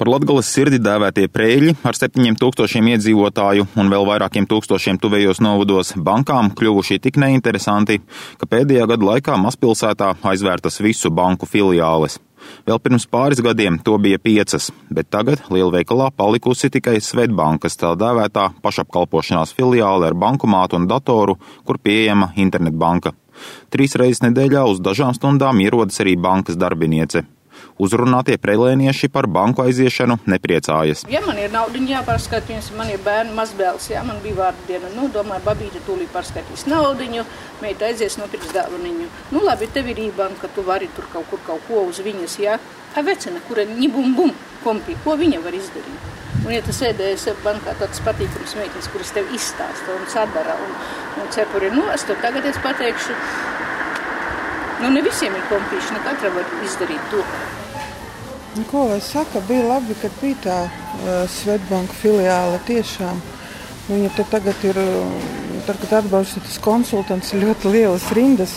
Par Latgales sirdi dēvētie prēļi ar septiņiem tūkstošiem iedzīvotāju un vēl vairākiem tūkstošiem tuvējos novados bankām kļuvuši tik neinteresanti, ka pēdējā gada laikā mazpilsētā aizvērtas visu banku filiāles. Vēl pirms pāris gadiem to bija piecas, bet tagad lielveikalā palikusi tikai Svetbankas tā dēvētā pašapkalpošanās filiāle ar bankomātu un datoru, kur pieejama internetbanka. Trīs reizes nedēļā uz dažām stundām ierodas arī bankas darbiniece. Uzrunātie prelēnieši par banku aiziešanu nepriecājas. Ja man ir nauda jāpārskatījums, man ir bērni mazbēls, jā, man bija vārdiena, nu, domāju, babīte tūlīt pārskatīs naudiņu, meita aizies nopirks dāvaniņu. Nu, labi, tev ir ībanka, tu vari tur kaut kur kaut ko uz viņas, jā. A vecena, kura ņibum bum, kompī, ko viņa var izdarīt? Un, ja tu sēdējies bankā, tāds patīkams meitnes, kuras tev izstāsta un sadara un, un cepuri nost, tad tagad es pateikšu, Nu, ne visiem ir kompīši, ne katra var izdarīt to. Nu, ko lai saka, bija labi, kad bija tā uh, Svetbanka filiāle tiešām. Viņa te tagad ir, tad, kad atbrauc tas konsultants, ļoti lielas rindas.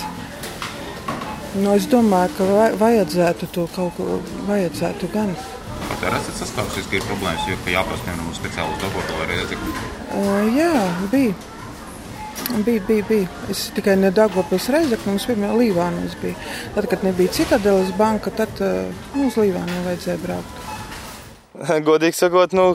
Nu, es domāju, ka vajadzētu to kaut ko, vajadzētu gan. Pat ar esat saskārusies, ka ir problēmas, jo jāprasa, piemēram, speciālus vai rēzekļu? Uh, jā, bija. Bija, bija, bija. Es tikai ne Dārgopils reizekļi, mums pirmā Līvānos bija. Tad, kad nebija Citadeles banka, tad nu, uz Līvānu vajadzēja braukt. Godīgi sakot, nu,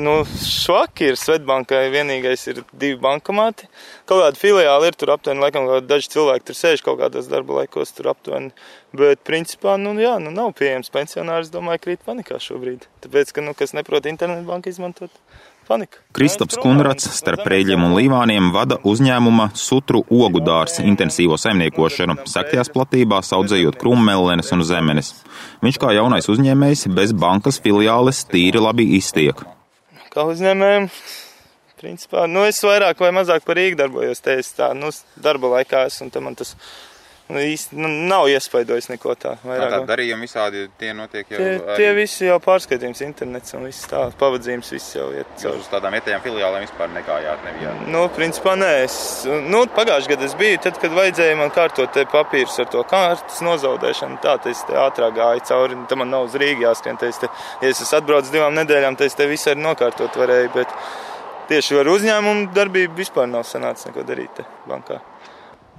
nu, švaki ir Svetbankai. Vienīgais ir divi bankomāti. Kaut kāda filiāla ir tur aptuveni, laikam, daži cilvēki tur sēž kaut kādos darba laikos tur aptuveni. Bet, principā, nu, jā, nu, nav pieejams pensionārs, domāju, krīt panikā šobrīd. Tāpēc, ka, nu, kas neprot internetbanku izmantot, panika. Kristaps Kunrats starp Rēļiem un Līvāniem vada uzņēmuma Sutru ogu dārza intensīvo saimniekošanu, saktajās platībās audzējot krūmmellenes un zemenes. Viņš kā jaunais uzņēmējs bez bankas filiāles tīri labi iztiek. Kā uzņēmējiem, principā, nu es vairāk vai mazāk par Rīgu darbojos, te es tā, nu, darba laikā esmu, un man tas nu, īsti nu, nav iespaidojis neko tā. Vairāk. Tā darījumi visādi tie notiek jau. Tie, arī... tie visi jau pārskatījums internets un viss tā, pavadzījums viss jau iet caur. Uz tādām vietējām filiālēm vispār negājāt, nebijāt? Nu, principā nē, es, nu, pagājušajā gadā es biju, tad, kad vajadzēja man kārtot te papīrus ar to kārtas nozaudēšanu, tā, te es te ātrāk gāju cauri, te man nav uz Rīgu jāskrien, te es te, ja es esmu atbraucis divām nedēļām, te es te visu arī nokārtot varēju, bet tieši ar uzņēmumu darbību vispār nav sanācis neko darīt te bankā.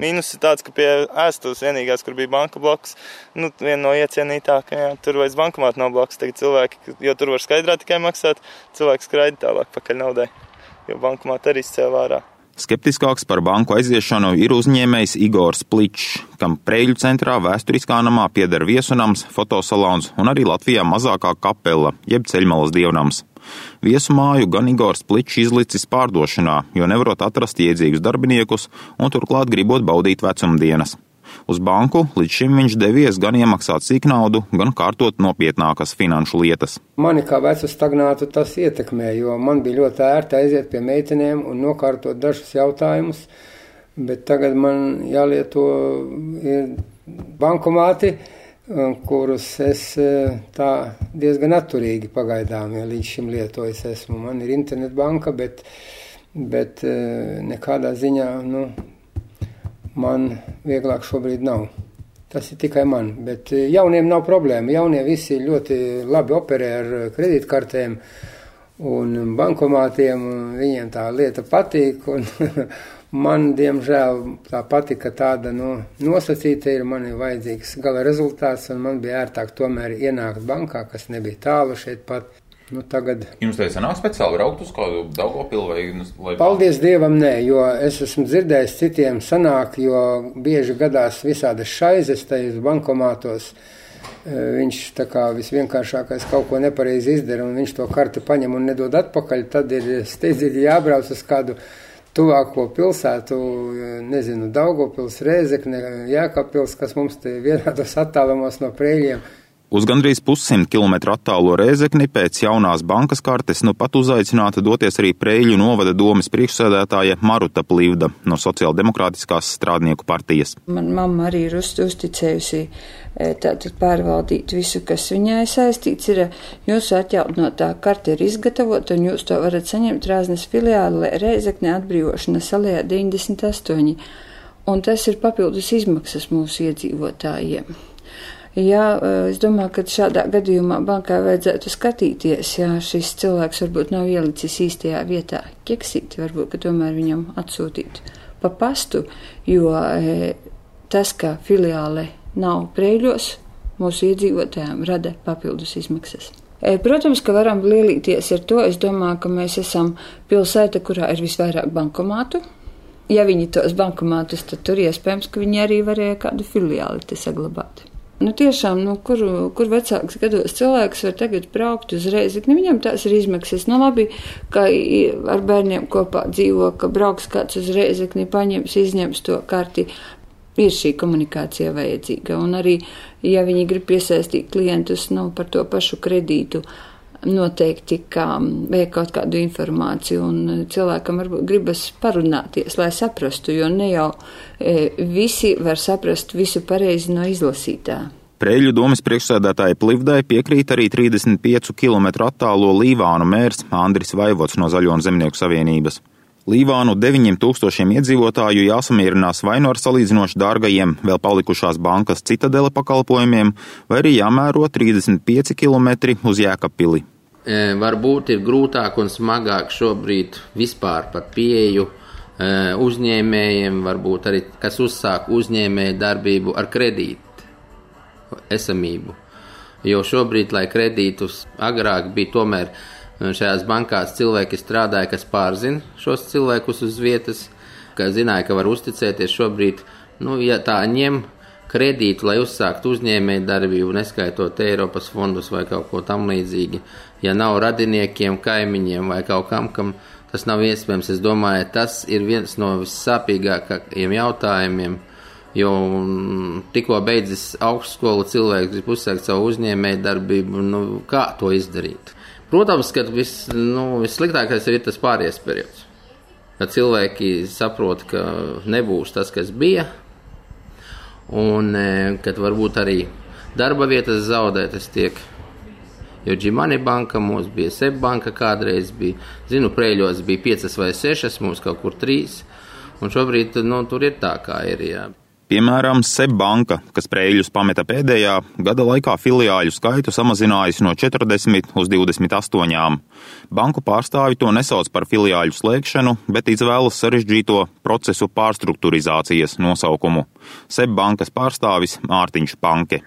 Mīnus ir tāds, ka pie ēstuves vienīgās, kur bija banka bloks, nu, viena no iecienītākajām, tur vairs bankomāta nav blakus. Tagad cilvēki, jo tur var skaidrā tikai maksāt, cilvēki skraida tālāk pakaļ naudai, jo bankomāta arī izcēlā ārā. Skeptiskāks par banku aiziešanu ir uzņēmējs Igors Pličs, kam Preļu centrā vēsturiskā namā pieder viesunams, fotosalons un arī Latvijā mazākā kapela, jeb ceļmalas dievnams. Viesu māju gan Igors Pličs izlicis pārdošanā, jo nevarot atrast iedzīgus darbiniekus un turklāt gribot baudīt vecumdienas. Uz banku līdz šim viņš devies gan iemaksāt sīk naudu, gan kārtot nopietnākas finanšu lietas. Mani kā vecu stagnātu tas ietekmē, jo man bija ļoti ērti aiziet pie meitenēm un nokārtot dažus jautājumus, bet tagad man jālieto bankomāti kurus es tā diezgan atturīgi pagaidām ja līdz šim lietojis esmu. Man ir internetbanka, bet, bet eh, nekādā ziņā nu, man vieglāk šobrīd nav. Tas ir tikai man, bet eh, jauniem nav problēma. Jaunie visi ļoti labi operē ar kredītkartēm un bankomātiem. Viņiem tā lieta patīk. Un, Man, diemžēl, tā patika tāda nu, nosacīta, ir man ir vajadzīgs gala rezultāts, un man bija ērtāk tomēr ienākt bankā, kas nebija tālu šeit pat. Nu, tagad... Jums tā sanāk speciāli braukt uz kādu Daugopilu vai... Nu, lai... Paldies Dievam, nē, jo es esmu dzirdējis citiem sanāk, jo bieži gadās visādas šaizes tajos bankomātos. E, viņš tā kā visvienkāršākais kaut ko nepareizi izdara, un viņš to karti paņem un nedod atpakaļ, tad ir steidzīgi jābrauc uz kādu tuvāko pilsētu, nezinu, Daugopils, Rēzekne, Jēkabpils, kas mums te vienādos attālumos no prēļiem. Uz gandrīz pussimt kilometru attālo Rēzekni pēc jaunās bankas kartes nu pat uzaicināta doties arī Prēļu novada domas priekšsēdētāja Maruta Plīvda no Sociāldemokrātiskās strādnieku partijas. Man mamma arī ir uz, uzticējusi tātad pārvaldīt visu, kas viņai saistīts ir. Jūsu atjaunotā karte ir izgatavota un jūs to varat saņemt Rāznes filiālē Rēzekne atbrīvošana salējā 98. Un tas ir papildus izmaksas mūsu iedzīvotājiem Jā, es domāju, ka šādā gadījumā bankai vajadzētu skatīties, ja šis cilvēks varbūt nav ielicis īstajā vietā. Keksīti varbūt, ka tomēr viņam atsūtīt pa pastu, jo e, tas, ka filiāle nav prēļos, mūsu iedzīvotājiem rada papildus izmaksas. E, protams, ka varam lielīties ar to. Es domāju, ka mēs esam pilsēta, kurā ir visvairāk bankomātu. Ja viņi tos bankomātus, tad tur iespējams, ka viņi arī varēja kādu filiāli saglabāt. Nu, tiešām, nu, kur, kur vecāks gados cilvēks var tagad braukt uzreiz, nu, viņam tās ir izmaksas. Nu, labi, ka ar bērniem kopā dzīvo, ka brauks kāds uz reizekni, paņems, izņems to karti. Ir šī komunikācija vajadzīga. Un arī, ja viņi grib piesaistīt klientus nu, par to pašu kredītu, noteikti, ka vajag kaut kādu informāciju, un cilvēkam varbūt gribas parunāties, lai saprastu, jo ne jau e, visi var saprast visu pareizi no izlasītā. Preļu domas priekšsēdētāja Plivdai piekrīt arī 35 km attālo Līvānu mērs Andris Vaivots no Zaļo un Zemnieku savienības. Līvānu 9000 iedzīvotāju jāsamierinās vai nu ar salīdzinoši dārgajiem, vēl palikušās bankas citadele pakalpojumiem, vai arī jāmēro 35 km uz Jēkabpili. E, varbūt ir grūtāk un smagāk šobrīd vispār par pieeju e, uzņēmējiem, varbūt arī kas uzsāk uzņēmēju darbību ar kredītu esamību. Jo šobrīd, lai kredītus agrāk bija tomēr Šajās bankās cilvēki strādāja, kas pārzina šos cilvēkus uz vietas, ka zināja, ka var uzticēties šobrīd. Nu, ja tā ņem kredītu, lai uzsāktu uzņēmēju darbību, neskaitot Eiropas fondus vai kaut ko tam līdzīgi, ja nav radiniekiem, kaimiņiem vai kaut kam, kam tas nav iespējams, es domāju, tas ir viens no vissāpīgākajiem jautājumiem. Jo tikko beidzis augstskolu, cilvēks grib uzsākt savu uzņēmēju darbību, nu, kā to izdarīt? Protams, ka vis, nu, vissliktākais ir tas pāries periods. Kad cilvēki saprot, ka nebūs tas, kas bija, un e, kad varbūt arī darba vietas zaudētas tiek. Jo Džimani banka mums bija Seb banka kādreiz bija, zinu, prēļos bija piecas vai sešas, mums kaut kur trīs, un šobrīd, nu, tur ir tā, kā ir, jā. Piemēram, Sebbanka, kas prēļus pameta pēdējā, gada laikā filiāļu skaitu samazinājusi no 40 uz 28. Banku pārstāvi to nesauc par filiāļu slēgšanu, bet izvēlas sarežģīto procesu pārstruktūrizācijas nosaukumu. Sebbankas pārstāvis Mārtiņš Panke.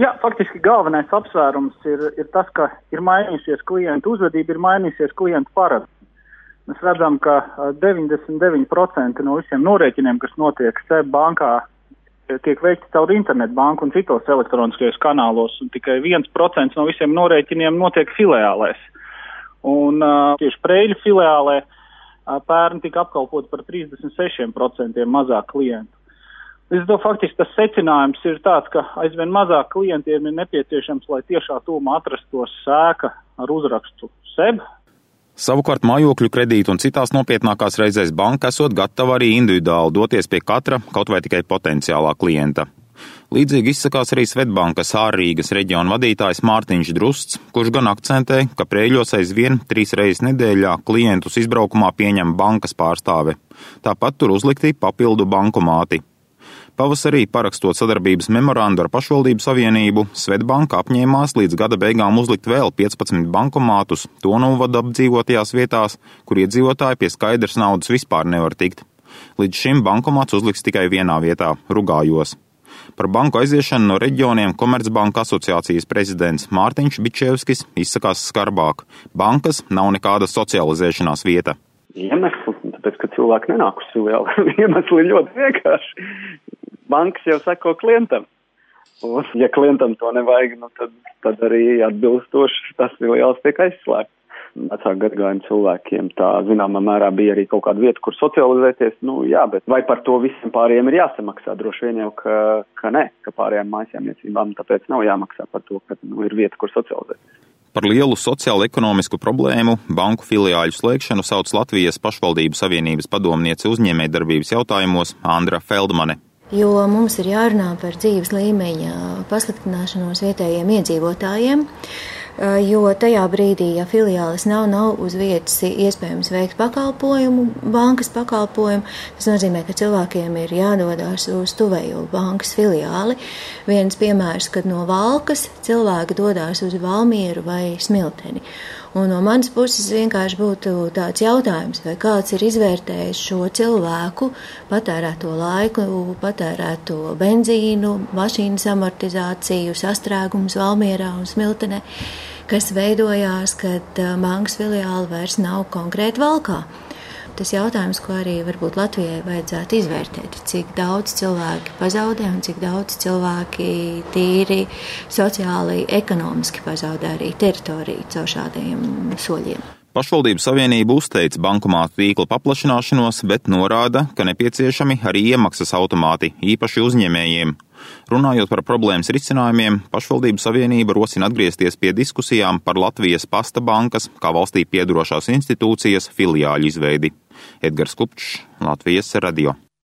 Jā, faktiski galvenais apsvērums ir, ir tas, ka ir mainījusies klientu uzvedība, ir mainījusies klientu paradums. Mēs redzam, ka 99% no visiem norēķiniem, kas notiek SEB bankā, tiek veikti caur internetu banku un citos elektroniskajos kanālos, un tikai 1% no visiem norēķiniem notiek filiālēs. Un uh, tieši Preļu filiālē uh, pērn tika apkalpot par 36% mazāk klientu. Līdz ar to faktiski tas secinājums ir tāds, ka aizvien mazāk klientiem ir nepieciešams, lai tiešā tūmā atrastos sēka ar uzrakstu SEB, Savukārt mājokļu kredītu un citās nopietnākās reizēs banka esot gatava arī individuāli doties pie katra, kaut vai tikai potenciālā klienta. Līdzīgi izsakās arī Svetbankas ārrīgas reģiona vadītājs Mārtiņš Drusts, kurš gan akcentē, ka prēļos aizvien trīs reizes nedēļā klientus izbraukumā pieņem bankas pārstāve. Tāpat tur uzlikti papildu bankomāti. Pavasarī, parakstot sadarbības memorandu ar pašvaldību savienību, Svetbanka apņēmās līdz gada beigām uzlikt vēl 15 bankomātus to novada apdzīvotajās vietās, kur iedzīvotāji pie skaidrs naudas vispār nevar tikt. Līdz šim bankomāts uzliks tikai vienā vietā - Rugājos. Par banku aiziešanu no reģioniem Komercbanka asociācijas prezidents Mārtiņš Bičevskis izsakās skarbāk. Bankas nav nekāda socializēšanās vieta. Iemesls, tāpēc, ka cilvēki nenāk uz filiāli. Iemesli ļoti vienkārši bankas jau seko klientam. Un, ja klientam to nevajag, nu, tad, tad arī atbilstoši tas filiāls tiek aizslēgts. Vecāku gadagājumu cilvēkiem tā zināmā mērā bija arī kaut kāda vieta, kur socializēties. Nu, jā, bet vai par to visiem pārējiem ir jāsamaksā? Droši vien jau, ka, ka nē, ka pārējām mājasēmniecībām tāpēc nav jāmaksā par to, ka nu, ir vieta, kur socializēties. Par lielu sociālo-ekonomisku problēmu banku filiāļu slēgšanu sauc Latvijas pašvaldību savienības padomniece uzņēmējdarbības jautājumos Andra Feldmane jo mums ir jārunā par dzīves līmeņa pasliktināšanos vietējiem iedzīvotājiem. Jo tajā brīdī, ja filiālis nav, nav uz vietas iespējams veikt pakalpojumu, bankas pakalpojumu, tas nozīmē, ka cilvēkiem ir jādodas uz tuvējo bankas filiāli. Viens piemērs, kad no Valkas cilvēki dodas uz Valmieru vai Smilteni. Un no manas puses vienkārši būtu tāds jautājums, vai kāds ir izvērtējis šo cilvēku patērēto laiku, patērēto benzīnu, mašīnas amortizāciju, sastrēgumus Valmierā un Smiltenē, kas veidojās, kad bankas filiāli vairs nav konkrēti valkā tas jautājums, ko arī varbūt Latvijai vajadzētu izvērtēt, cik daudz cilvēki pazaudē un cik daudz cilvēki tīri sociāli, ekonomiski pazaudē arī teritoriju caur šādiem soļiem. Pašvaldības savienība uzteica bankomātu tīkla paplašināšanos, bet norāda, ka nepieciešami arī iemaksas automāti, īpaši uzņēmējiem. Runājot par problēmas risinājumiem, pašvaldības savienība rosina atgriezties pie diskusijām par Latvijas pasta bankas, kā valstī piedarošās institūcijas, filiāļu izveidi. Edgars Kupčs, Latvijas radio.